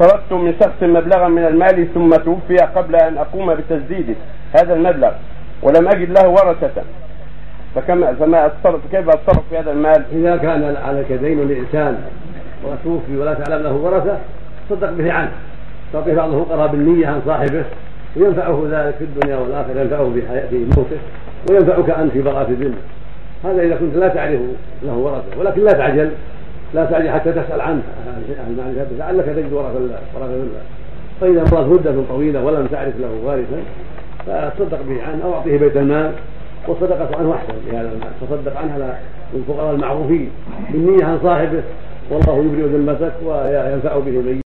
اقترضت من شخص مبلغا من المال ثم توفي قبل أن أقوم بتسديده هذا المبلغ. ولم أجد له ورثة. فكما فما اتصرف كيف أتصرف في هذا المال؟ إذا كان عليك دين لإنسان وتوفي ولا تعلم له ورثة تصدق به عنه. تعطي بعض الفقراء بالنية عن صاحبه وينفعه ذلك في الدنيا والآخرة ينفعه في في موته وينفعك أنت في براءة الذمه هذا إذا كنت لا تعرف له ورثة ولكن لا تعجل. لا تعجل حتى تسأل عنه. عن معرفته لعلك تجد ورثه ورثه ذمه فإذا مضت مدة طويلة ولم تعرف له وارثا فتصدق به عنه أو أعطيه بيت المال والصدقة عنه أحسن لهذا المال. تصدق عنه على الفقراء المعروفين. بالنية عن صاحبه. والله يبرئ ذمتك وينفع به من